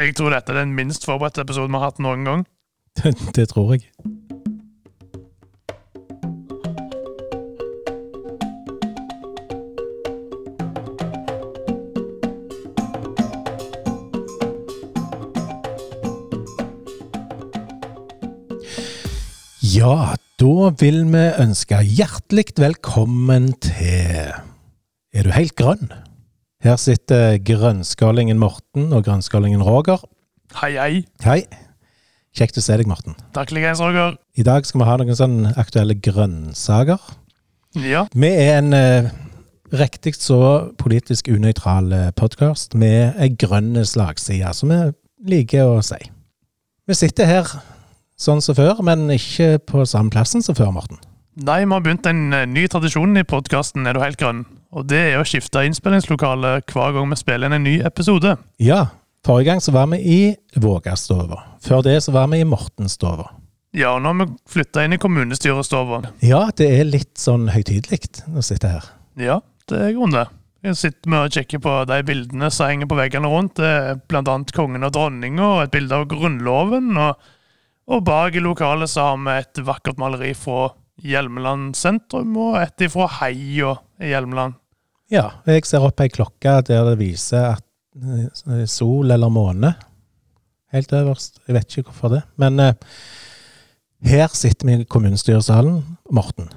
Jeg tror dette er den minst forberedte episoden vi har hatt noen gang. Det, tror jeg. Ja, da vil vi ønske hjertelig velkommen til Er du helt grønn? Her sitter grønnskallingen Morten og grønnskallingen Roger. Hei, hei. Hei. Kjekt å se deg, Morten. Takk likeens, Roger. I dag skal vi ha noen sånne aktuelle grønnsaker. Ja. Vi er en eh, riktig så politisk unøytral podkast med ei grønn slagside, som vi liker å si. Vi sitter her sånn som før, men ikke på samme plassen som før, Morten. Nei, vi har begynt en eh, ny tradisjon i podkasten Er du helt grønn? Og det er å skifte innspillingslokale hver gang vi spiller inn en ny episode. Ja, forrige gang så var vi i Vågastova. Før det så var vi i Mortenstova. Ja, og nå har vi flytta inn i kommunestyrestova. Ja, det er litt sånn høytidelig å sitte her. Ja, det er grunnen det. Jeg sitter med og kikker på de bildene som henger på veggene rundt. Det er blant annet kongen og dronninga og et bilde av Grunnloven. Og, og bak i lokalet så har vi et vakkert maleri fra Hjelmeland sentrum og et fra Heia i Hjelmeland. Ja, jeg ser opp ei klokke der det viser at eh, sol eller måne helt øverst. Jeg vet ikke hvorfor det. Men eh, her sitter vi i kommunestyresalen. Morten,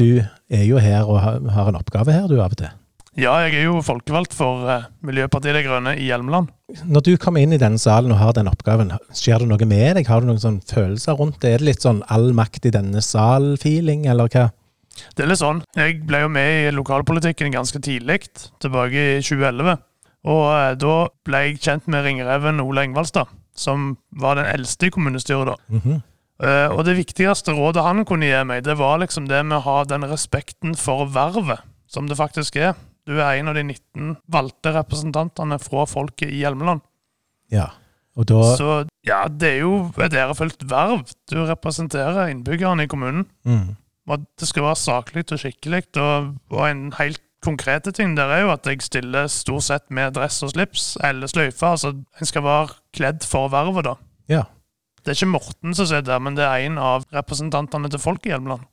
du er jo her og har, en oppgave her, du, av og til. Ja, jeg er jo folkevalgt for eh, Miljøpartiet De Grønne i Hjelmeland. Når du kommer inn i denne salen og har den oppgaven, skjer det noe med deg? Har du noen sånne følelser rundt det? Er det litt sånn all makt i denne sal-feeling, eller hva? Det er litt sånn. Jeg ble jo med i lokalpolitikken ganske tidlig, tilbake i 2011. Og eh, da ble jeg kjent med ringreven Ole Engvaldstad, som var den eldste i kommunestyret da. Mhm. Eh, Og det viktigste rådet han kunne gi meg, det var liksom det med å ha den respekten for vervet, som det faktisk er. Du er en av de 19 valgte representantene fra folket i Hjelmeland. Ja. Og da Så ja, det er jo et ærefullt verv. Du representerer innbyggerne i kommunen. mm, det skal være saklig og skikkelig. Og, og en helt konkrete ting der er jo at jeg stiller stort sett med dress og slips eller sløyfe. Altså, en skal være kledd for vervet, da. Ja. Det er ikke Morten som sitter der, men det er en av representantene til folk i Hjelmeland.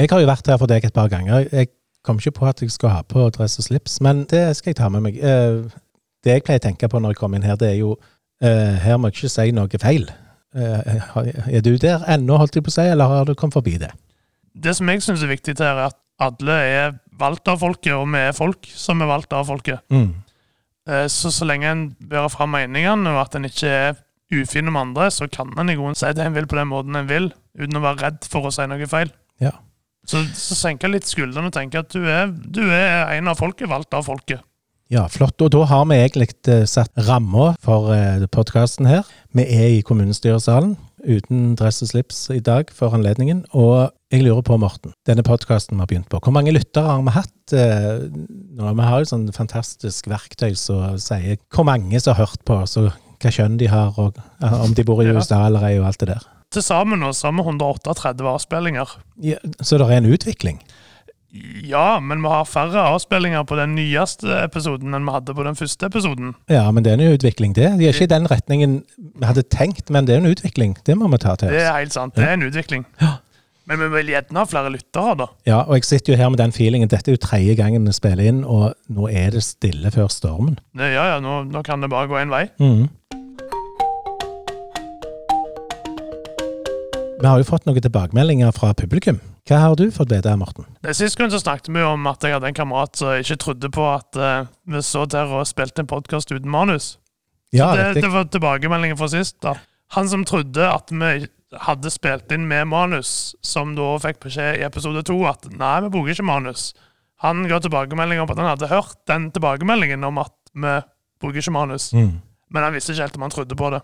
Jeg har jo vært her for deg et par ganger. Jeg kom ikke på at jeg skal ha på dress og slips, men det skal jeg ta med meg. Eh, Det jeg pleier å tenke på når jeg kommer inn her, det er jo eh, Her må jeg ikke si noe feil. Eh, Er du der ennå, holdt jeg på å si, eller har du kommet forbi det? Det som jeg syns er viktig her, er at alle er valgt av folket, og vi er folk som er valgt av folket. Mm. Eh, Så så lenge en bærer fram meningene, og at en ikke er ufin med andre, så kan en i grunnen si det en vil på den måten en vil, uten å være redd for å si noe feil. Ja. Så, så senke litt skuldrene og tenke at du er, du er en av folket, valgt av folket. Ja, flott. Og da har vi egentlig eh, satt ramma for uh, podkasten her. Vi er i kommunestyresalen uten dress og slips i dag for anledningen. Og jeg lurer på, Morten, denne podkasten vi har begynt på, hvor mange lyttere har vi hatt? eh, nå? Vi har jo sånn fantastisk verktøy som sier hvor mange som har hørt på, så hva kjønn de har, og eh, om de bor i USA eller ei, og alt det der. Til sammen har vi 138 avspillinger. Ja, så det er en utvikling? Ja, men vi har færre avspillinger på den nyeste episoden enn vi hadde på den første episoden. Ja, men det er en utvikling, det. De er ikke i den retningen vi hadde tenkt, men det er en utvikling. Det må vi ta til Det er helt sant. Det er en utvikling. Ja. Men vi vil gjerne ha flere lyttere, da. Ja, og jeg sitter jo her med den feelingen. Dette er jo tredje gangen vi spiller inn, og nå er det stille før stormen. Ja, ja, nå, nå kan det bare gå én vei. Mhm. Vi har jo fått noen tilbakemeldinger fra publikum. Hva har du fått vite, Morten? Sist gang så snakket vi om at jeg hadde en kamerat som ikke trodde på at uh, vi så der og spilte en podkast uten manus. Ja, det, det var tilbakemeldingen fra sist. da. Han som trodde at vi hadde spilt inn med manus, som da fikk beskjed i episode to at nei, vi bruker ikke manus. Han ga tilbakemelding om at han hadde hørt den tilbakemeldingen om at vi bruker ikke manus. Mm, Men han visste ikke helt om han trodde på det.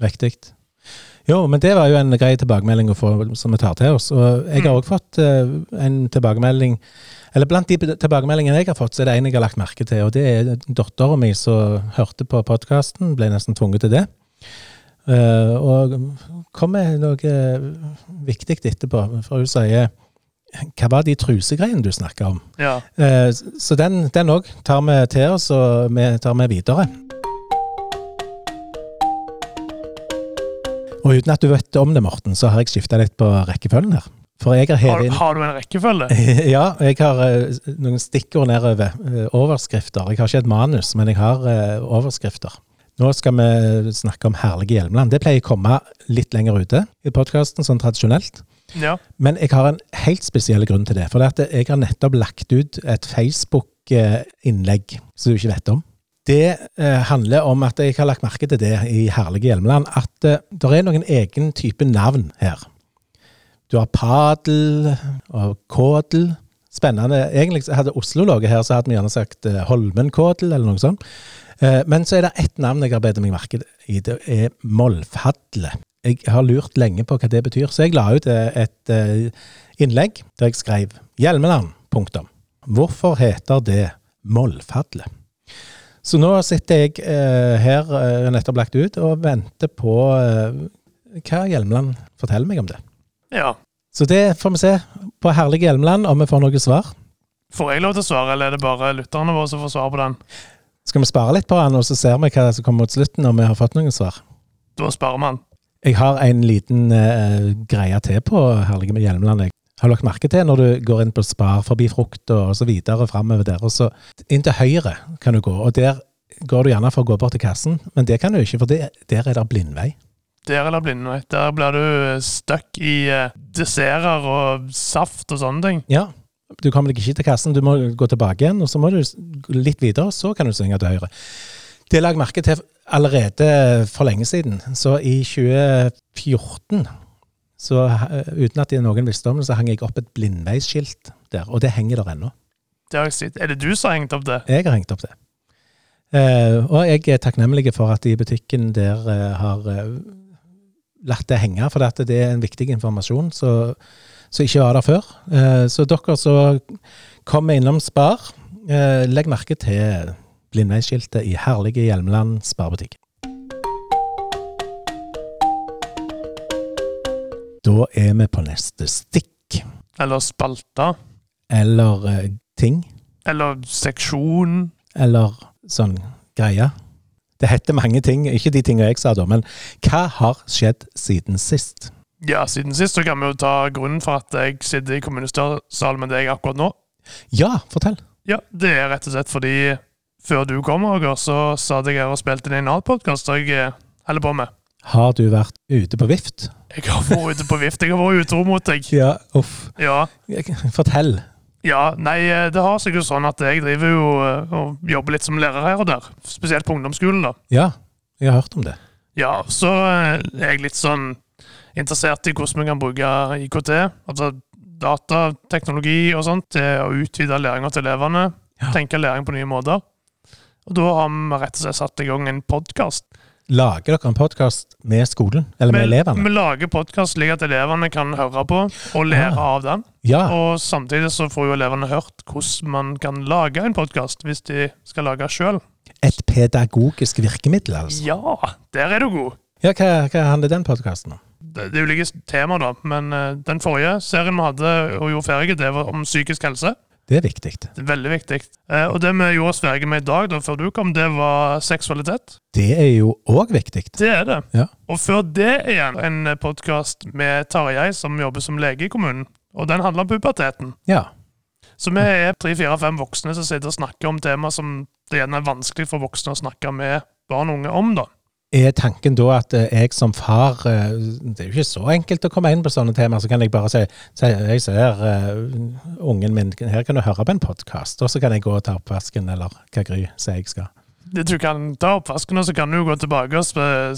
riktig. Jo, men det var jo en grei tilbakemelding å få, som vi tar til oss. Og jeg har Mm. òg fått uh, en tilbakemelding Eller blant de tilbakemeldingene jeg har fått, så er det en jeg har lagt merke til, og det er dattera mi som hørte på podkasten, ble nesten tvunget til det. Uh, og kom med noe viktig etterpå, for hun sier Hva var de trusegreiene du snakka om? Ja. Eh, så den òg tar vi til oss, og vi tar med videre. Og uten at du vet om det, Morten, så har jeg skifta litt på rekkefølgen her. For jeg har hevet inn har du en rekkefølge? Ja, jeg har uh, noen stikkord nedover. Uh, overskrifter. Jeg har ikke et manus, men jeg har uh, overskrifter. Nå skal vi snakke om herlige Hjelmeland. Det pleier å komme litt lenger ute i podkasten, sånn tradisjonelt. Ja. Men jeg har en helt spesiell grunn til det. For det at jeg har nettopp lagt ut et Facebook-innlegg som du ikke vet om. Det eh, handler om at jeg har lagt merke til det i herlige Hjelmeland, at eh, det er noen egen type navn her. Du har padel og kådel. Spennende. Egentlig hadde Oslo ligget her, så hadde vi gjerne sagt eh, Holmenkådel eller noe sånt. Eh, men så er det ett navn jeg har bedt meg merke i. Det er Molfadle. Jeg har lurt lenge på hva det betyr, så jeg la ut eh, et eh, innlegg der jeg skrev Hjelmeland. Punktum. Hvorfor heter det Mollfadle? Så nå sitter jeg eh, her, eh, nettopp lagt ut, og venter på eh, hva Hjelmeland forteller meg om det. ja. Så det får vi se på Herlige Hjelmeland om vi får noe svar. Får jeg lov til å svare, eller er det bare lytterne våre som får svar på den? Skal vi spare litt på den, og så ser vi hva som kommer mot slutten, når vi har fått noen svar? Da sparer man. Jeg har en liten eh, greie til på Herlige Hjelmeland. Har lagt merke til når du går inn på Spar forbi frukt og så videre framover der, og så inn til høyre kan du gå, og der går du gjerne for å gå bort til kassen, men det kan du ikke, for det, der er det blindvei. Der er det blindvei. Der blir du stuck i eh, desserter og saft og sånne ting. Ja, du kommer deg ikke til kassen, du må gå tilbake igjen, og så må du litt videre, og så kan du svinge til høyre. Det la jeg merke til allerede for lenge siden. Så i 2014, så, eh, uten at noen visste om det, så hang jeg opp et blindveisskilt der, og det henger der ennå. Det har jeg sett. Er det du som har hengt opp det? Jeg har hengt opp det. Eh, og jeg er takknemlig for at de i butikken der eh, har eh, latt det henge, for at det er en viktig informasjon som ikke var der før. Eh, så dere som kommer innom Spar, eh, legg merke til blindveisskiltet i herlige Hjelmeland sparebutikk. Da er vi på neste stikk, Eller spalter. eller eh, ting. Eller seksjon? eller sånn greie. Det heter mange ting, ikke de tingene jeg sa da, men hva har skjedd siden sist? Ja, siden sist så kan vi jo ta grunnen for at jeg sitter i kommunestyresalen med deg akkurat nå. Ja, fortell. Ja, det er rett og slett fordi før du kom, Roger, så satt jeg her og spilte inn en annen podkast jeg eh, holder på med. Har du vært ute på vift? Jeg har vært ute på vift. Jeg har vært utro mot deg. Ja, uff. Ja. Fortell. ja, nei, eh, det har seg jo sånn at jeg driver jo eh, og jobber litt som lærer her og der. Spesielt på ungdomsskolen, da. Ja, jeg har hørt om det. Ja, så eh, er jeg litt sånn interessert i hvordan vi kan bruke IKT, altså datateknologi og sånt, til å utvide læringa til elevene. Ja. Tenke læring på nye måter. Og da har vi rett og slett satt i gang en podkast. Lager dere en podkast med skolen, eller med elevene? Vi lager podkast slik at elevene kan høre på og lære Ah. av den. Ja, Og samtidig så får jo elevene hørt hvordan man kan lage en podkast hvis de skal lage sjøl. et pedagogisk virkemiddel, altså. Ja, der er du god! Ja, hva, hva handler den podkasten om? Det, det er ulike temaer, da, men uh, den forrige serien vi hadde og gjorde ferdig, det var om psykisk helse. Det er viktig. Det er veldig viktig. Eh, og det vi gjorde oss ferdig med i dag, da, før du kom, det var seksualitet. Det er jo òg viktig. Det er det. Ja. Og før det igjen en podkast med Tarjei, som jobber som lege i kommunen. Og den handler om puberteten. Ja. Så vi er tre-fire-fem voksne som sitter og snakker om tema som det gjerne er vanskelig for voksne å snakke med barn og unge om. da. Er tanken da at eh, jeg som far eh, Det er jo ikke så enkelt å komme inn på sånne temaer. Så kan jeg bare si, si jeg ser uh, ungen min, her kan du høre på en podkast, og så kan jeg gå og ta oppvasken, eller hva Gry sier jeg skal. Du kan ta oppvasken, og så kan du gå tilbake og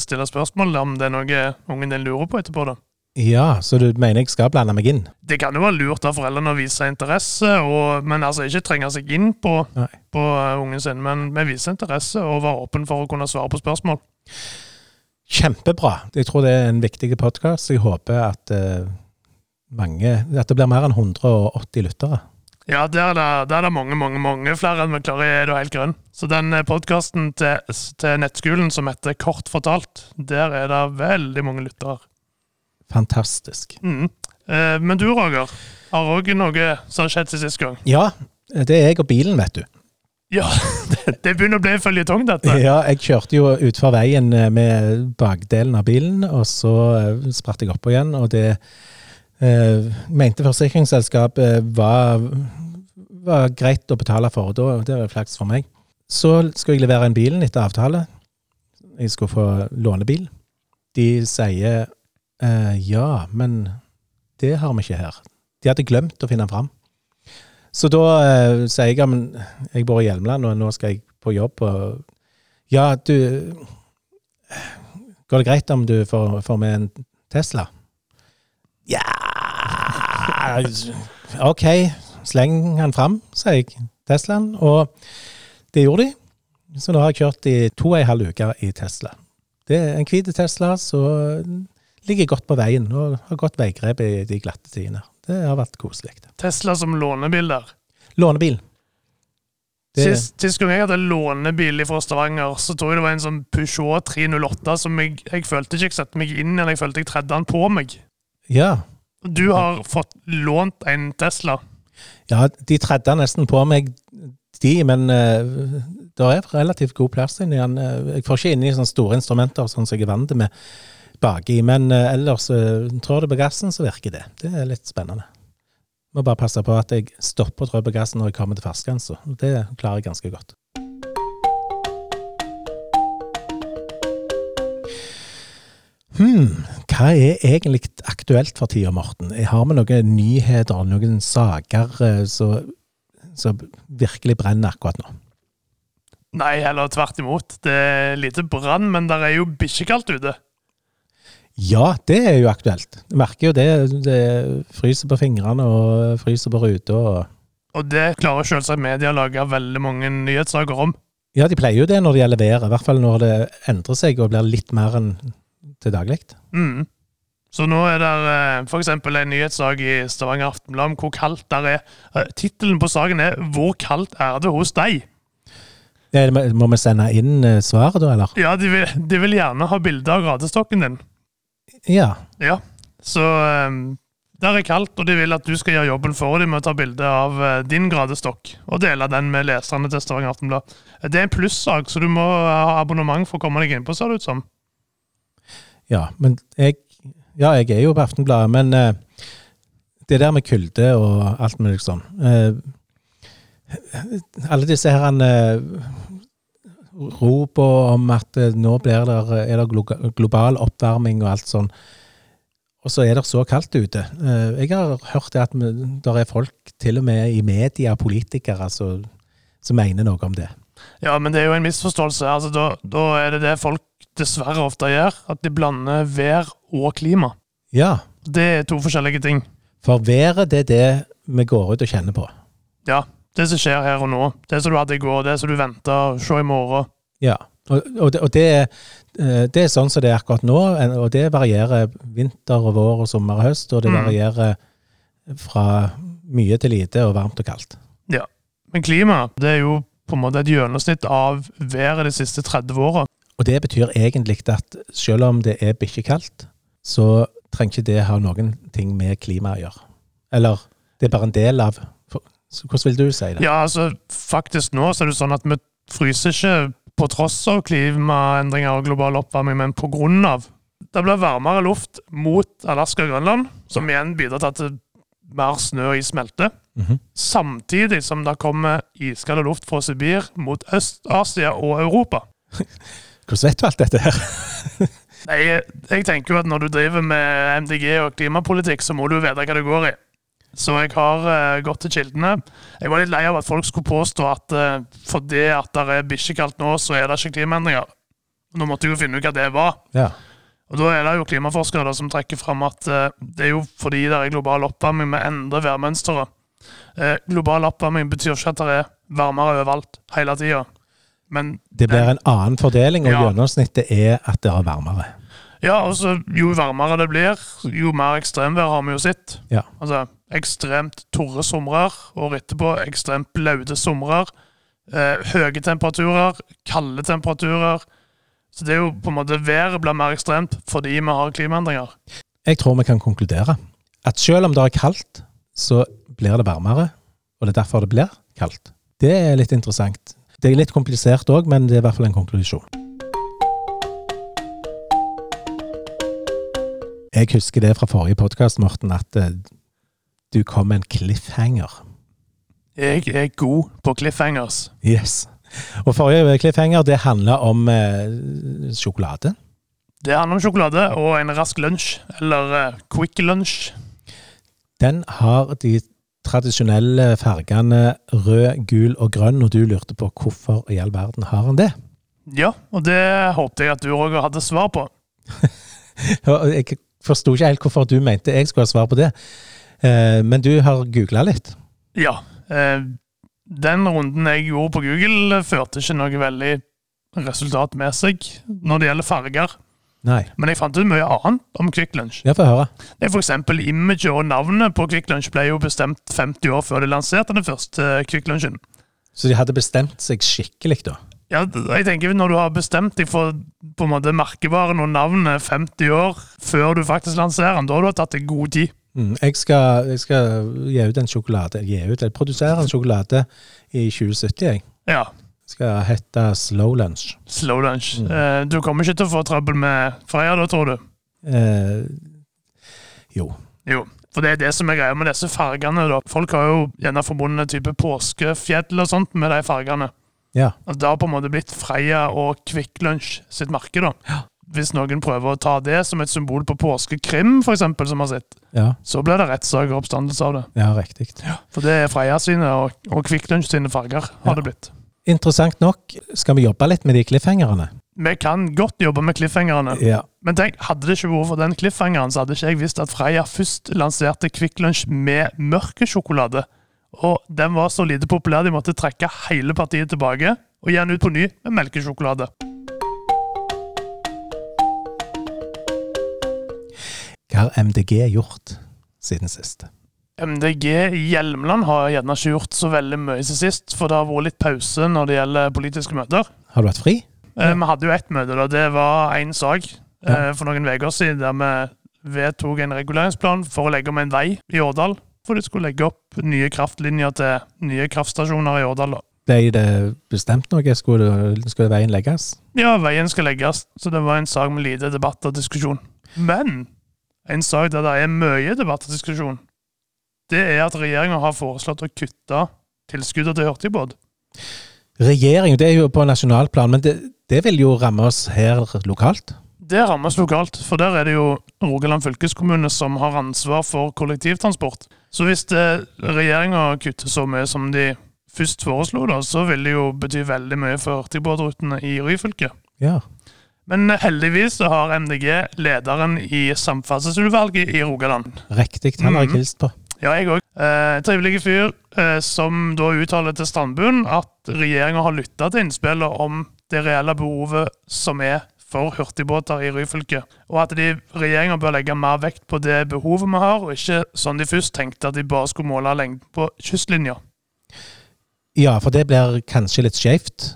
stille spørsmål om det er noe ungen din lurer på etterpå. da. Ja, så du mener jeg skal blande meg inn? Det kan jo være lurt av foreldrene å vise interesse, og, men altså ikke trenge seg inn på, Nei. på ungen sin, men, vi viser interesse og være åpen for å kunne svare på spørsmål. Kjempebra. Jeg tror det er en viktig podkast. Jeg håper at eh, mange At det blir mer enn 180 lyttere. Ja, der er, det, der er det mange, mange mange flere enn vi klarer i Er du helt grønn. Så den podkasten til, til nettskolen som heter Kort fortalt, der er det veldig mange lyttere. Fantastisk. Mm. Eh, men du, Roger, har òg noe som har skjedd til sist gang? Ja, det er jeg og bilen, vet du. Ja, det, begynner å bli en føljetong, dette. Ja, jeg kjørte jo utfor veien eh, med bakdelen av bilen, og så eh, spratt jeg oppå igjen, og det eh, mente forsikringsselskapet var, var greit å betale for. Da, det var flaks for meg. Så skulle jeg levere inn bilen etter avtale. Jeg skulle få lånebil. De sier eh, ja, men det har vi ikke her. De hadde glemt å finne fram. Så da eh, sier jeg ja, jeg bor i Hjelmeland, og nå skal jeg på jobb. Og ja, du Går det greit om du får, får med en Tesla? Ja OK, sleng han fram, sier jeg. Teslaen. Og det gjorde de. Så nå har jeg kjørt i to og en halv uke i Tesla. Det er en hvit Tesla, så ligger godt på veien og har godt veigrep i de glatte tidene. Det har vært koselig. Tesla som lånebil der. Lånebil. Det, Sist, sist gang jeg hadde lånebil fra Stavanger, så tror jeg det var en sånn Peugeot 308 som jeg, jeg følte ikke jeg satte meg inn eller jeg følte jeg tredde den på meg. ja. Du har fått lånt en Tesla. ja, de tredde nesten på meg, de, men uh, det er relativt god plass inni den. Eh, Jeg får ikke inn i sånne store instrumenter, sånn som jeg er vant med baki, men uh, ellers uh, trår det på gassen, så virker det. Det er litt spennende. Må bare passe på at jeg stopper å trå på gassen når jeg kommer til fartsgrensa. Det klarer jeg ganske godt. Hmm, hva er egentlig aktuelt for tida, Morten? Har vi noen nyheter, noen saker eh, som virkelig brenner akkurat nå? Nei, heller tvert imot. Det er lite brann, men det er jo bikkjekaldt ute. Ja, det er jo aktuelt. Jeg merker jo det. Det fryser på fingrene og fryser på ruta. Og... Og det klarer selvsagt media å lage veldig mange nyhetssaker om. Ja, de pleier jo det når det gjelder været. I hvert fall når det endrer seg og blir litt mer enn til daglig. Mm. Så nå er det f.eks. for eksempel en nyhetssak i Stavanger Aftenblad om hvor kaldt det er. Eh, Tittelen på saken er 'Hvor kaldt er det hos deg?' Det Må vi sende inn eh, svaret da, eller? Ja, de vil, de vil gjerne ha bilde av gradestokken din. Ja. Ja, så um, der er kaldt, og de vil at du skal gjøre jobben for dem med å ta bilde av eh, din gradestokk og dele den med leserne til Stavanger Aftenblad. Det er en plussak, så du må ha abonnement for å komme deg innpå, ser det ut som. Ja, men jeg Ja, jeg er jo på Aftenbladet, men uh, det der med kulde og alt mulig sånn uh, Alle disse her uh, ropene om at eh, nå blir det, er det global oppvarming og alt sånn, og så er det så kaldt ute. Eh, jeg har hørt at det er folk, til og med i media, politikere, som som mener noe om det. Ja, men det er jo en misforståelse. Altså, da, da er det det folk dessverre ofte gjør, at de blander vær og klima. Ja, Det er to forskjellige ting. for været, det er det vi går ut og kjenner på. Ja, det som skjer her og nå, det som du hadde i går, det som du venter se i morgen. Ja, og, og, det, og det, er, eh, det er sånn som det er akkurat nå, og det varierer vinter og vår og sommer og høst, og det Mm. varierer fra mye til lite og varmt og kaldt. Ja, Men klima, det er jo på en måte et gjennomsnitt av været de siste 30 åra. Og det betyr egentlig at selv om det er bikkjekaldt, så trenger ikke det ha noen ting med klima å gjøre. Eller det er bare en del av så Hvordan vil du si det? Ja, altså, faktisk nå så er det sånn at vi fryser ikke på tross av klimaendringer og global oppvarming, men på grunn av. Det blir varmere luft mot Alaska og Grønland, som igjen bidrar til at mer snø og is smelter. Mhm. Samtidig som det kommer iskald luft fra Sibir mot Øst-Asia og Europa. Hvordan vet du alt dette her? Nei, jeg tenker jo at når du driver med MDG og klimapolitikk, så må du vite hva det går i. Så jeg har uh, gått til kildene. Jeg var litt lei av at folk skulle påstå at uh, fordi at det er bikkjekaldt nå, så er det ikke klimaendringer. Nå måtte jeg jo finne ut hva det var. Ja. Og Da er det jo klimaforskere da, som trekker fram at uh, det er jo fordi det er global oppvarming vi endrer værmønsteret. Global oppvarming betyr ikke at det er varmere overalt hele tida. Men Det blir en annen fordeling, og Ja. gjennomsnittet er at det er varmere. Ja, altså, jo varmere det blir, jo mer ekstremvær har vi jo sett. Ja. Altså, ekstremt torre somrer, og etterpå ekstremt blaute somrer. Eh, høye temperaturer, kalde temperaturer. Så det er jo på en måte været blir mer ekstremt fordi vi har klimaendringer. Jeg tror vi kan konkludere at selv om det er kaldt, så blir det varmere, og det er derfor det blir kaldt. Det er litt interessant. Det er litt komplisert òg, men det er i hvert fall en konklusjon. Jeg husker det fra forrige podkast, Morten, at eh, du kom med en cliffhanger. Jeg er god på cliffhangers. Yes. Og forrige cliffhanger, det handla om eh, sjokolade. Det handler om sjokolade og en rask lunsj, eller eh, quick lunsj. Den har de tradisjonelle fargene rød, gul og grønn, og du lurte på hvorfor i all verden har han det? Ja, og det håpte jeg at du òg hadde svar på. Og Jeg forsto ikke helt hvorfor du mente jeg skulle ha svar på det, Eh, men du har googla litt. Ja. Eh, den runden jeg gjorde på Google, førte ikke noe veldig resultat med seg når det gjelder farger. Nei. Men jeg fant ut mye annet om Kvikk Lunsj. Ja. Det er for eksempel Imaget og navnet på Kvikk Lunsj ble jo bestemt 50 år før de lanserte den første Kvikk Lunsjen. Så de hadde bestemt seg skikkelig, da? Ja, jeg tenker Når du har bestemt deg for på en måte merkevaren og navnet 50 år før du faktisk lanserer den, da har du tatt deg god tid. Mm. Jeg, skal, jeg skal gi ut en sjokolade Gi ut, jeg produserer en sjokolade i 2070, jeg. Ja, Skal hete Slow Lunch. Slow Lunch. Mm. Eh, Du kommer ikke til å få trøbbel med Freya da, tror du? Eh, jo. Jo. For det er det som er greia med disse fargene. da. Folk har jo gjerne forbundet type påskefjell og sånt med de fargene. Ja. Altså, det har på en måte blitt Freia og Kvikk Lunsj sitt merke. da. Hvis noen prøver å ta det som et symbol på påskekrim, for eksempel, som har sett, Ja, så blir det rettssak og oppstandelse av det. ja riktig. For det er Freia sine og, og Kvikk Lunsj sine farger, har Ja. det blitt. Interessant nok skal vi jobbe litt med de cliffhangerne. Vi kan godt jobbe med cliffhangerne. Ja. Men tenk, hadde det ikke vært for den cliffhangeren, så hadde ikke jeg visst at Freia først lanserte Kvikk Lunsj med mørkesjokolade. Og den var så lite populær de måtte trekke hele partiet tilbake og gi den ut på ny med melkesjokolade. Hva har MDG gjort siden sist? MDG i Hjelmeland har gjerne ikke gjort så veldig mye siden sist, for det har vært litt pause når det gjelder politiske møter. Har du vært fri? Eh, Vi hadde jo ett møte, da. Det var én sak eh, for noen uker siden der vi vedtok en reguleringsplan for å legge om en vei i Årdal. For de skulle legge opp nye kraftlinjer til nye kraftstasjoner i Årdal. da. Ble det bestemt noe? Skulle, skulle veien legges? Ja, veien skal legges, så det var en sak med lite debatt og diskusjon. Men en sak der det er mye debatt og diskusjon, det er at regjeringa har foreslått å kutte tilskuddet til hurtigbåt. Regjering, det er jo på nasjonalplan, men det, det vil jo ramme oss her lokalt. Det rammes lokalt, for der er det jo Rogaland fylkeskommune som har ansvar for kollektivtransport. Så hvis regjeringa kutter så mye som de først foreslo, da, så vil det jo bety veldig mye for hurtigbåtrutene i Ryfylke. Ja. Men heldigvis så har MDG lederen i samferdselsutvalget i Rogaland. Riktig. Han har jeg Mhm. hilst på. Ja, jeg òg. Eh, trivelig fyr eh, som da uttaler til Strandbuen at regjeringa har lytta til innspillet om det reelle behovet som er for hurtigbåter i Ryfylke, og at de, regjeringa bør legge mer vekt på det behovet vi har, og ikke sånn de først tenkte at de bare skulle måle lengden på kystlinja. Ja, for det blir kanskje litt skjevt.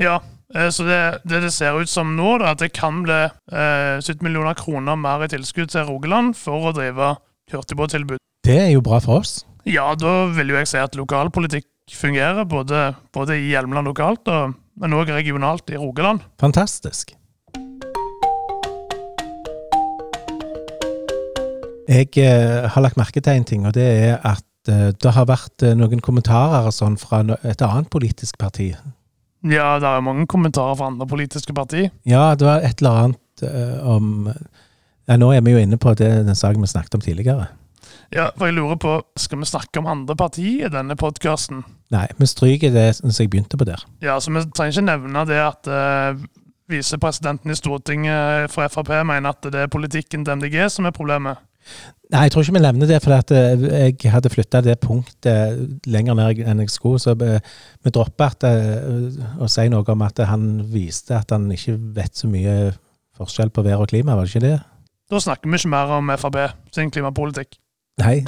Ja, eh, så det, det det ser ut som nå, da, at det kan bli eh, 70 millioner kroner mer i tilskudd til Rogaland for å drive hurtigbåttilbud. Det er jo bra for oss. Ja, da vil jo jeg si at lokalpolitikk fungerer, både, både i Hjelmeland lokalt, og, men òg regionalt i Rogaland. Fantastisk. Jeg eh, har lagt merke til en ting, og det er at eh, det har vært eh, noen kommentarer sånn fra et annet politisk parti. Ja, det er mange kommentarer fra andre politiske partier. Ja, det var et eller annet om ja, Nå er vi jo inne på det, den saken vi snakket om tidligere. Ja, for jeg lurer på, Skal vi snakke om andre partier i denne podkasten? Nei, vi stryker det som jeg begynte på der. Ja, så vi trenger ikke nevne det at eh, visepresidenten i Stortinget fra Frp mener at det er politikken til MDG som er problemet. Nei, jeg tror ikke vi nevner det, for at eh, jeg hadde flytta det punktet lenger ned enn jeg skulle. Så eh, vi dropper at, eh, å si noe om at han viste at han ikke vet så mye forskjell på vær og klima, var det ikke det? Da snakker vi ikke mer om Frp sin klimapolitikk. Nei.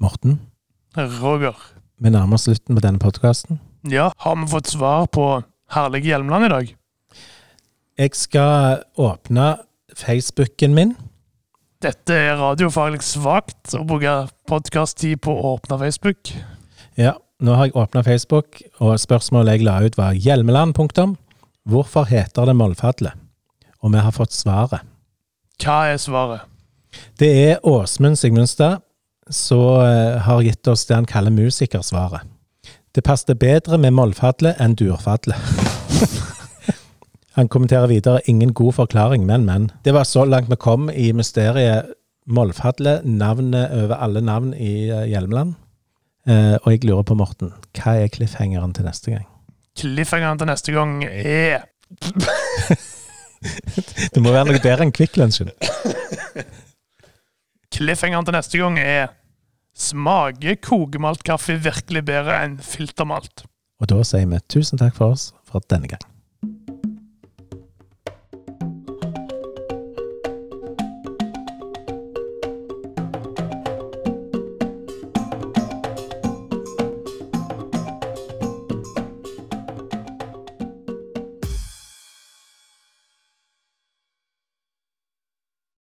Morten, Roger. vi nærmer oss slutten på denne podkasten. Ja, har vi fått svar på herlige Hjelmeland i dag? Jeg skal åpne Facebooken min, Dette er radiofaglig svakt å bruke podkast-tid på å åpne Facebook. Ja, nå har jeg åpna Facebook, og spørsmålet jeg la ut var Hjelmeland. punktum. Hvorfor heter det Mollfadle? Og vi har fått svaret. Hva er svaret? Det er Åsmund Sigmundstad som eh, har gitt oss det han kaller musikersvaret. Det passet bedre med mollfadle enn durfadle. han kommenterer videre ingen god forklaring, men, men. Det var så langt vi kom i mysteriet Molfhadle, navnet over alle navn i eh, Hjelmeland. Eh, og jeg lurer på, Morten, hva er cliffhangeren til neste gang? Cliffhangeren til neste gang er Det må være noe bedre enn Kvikk Lunsjen. Cliffhangeren til neste gang er Smaker kokemaltkaffe virkelig bedre enn filtermalt? Og da sier vi tusen takk for oss for denne gang.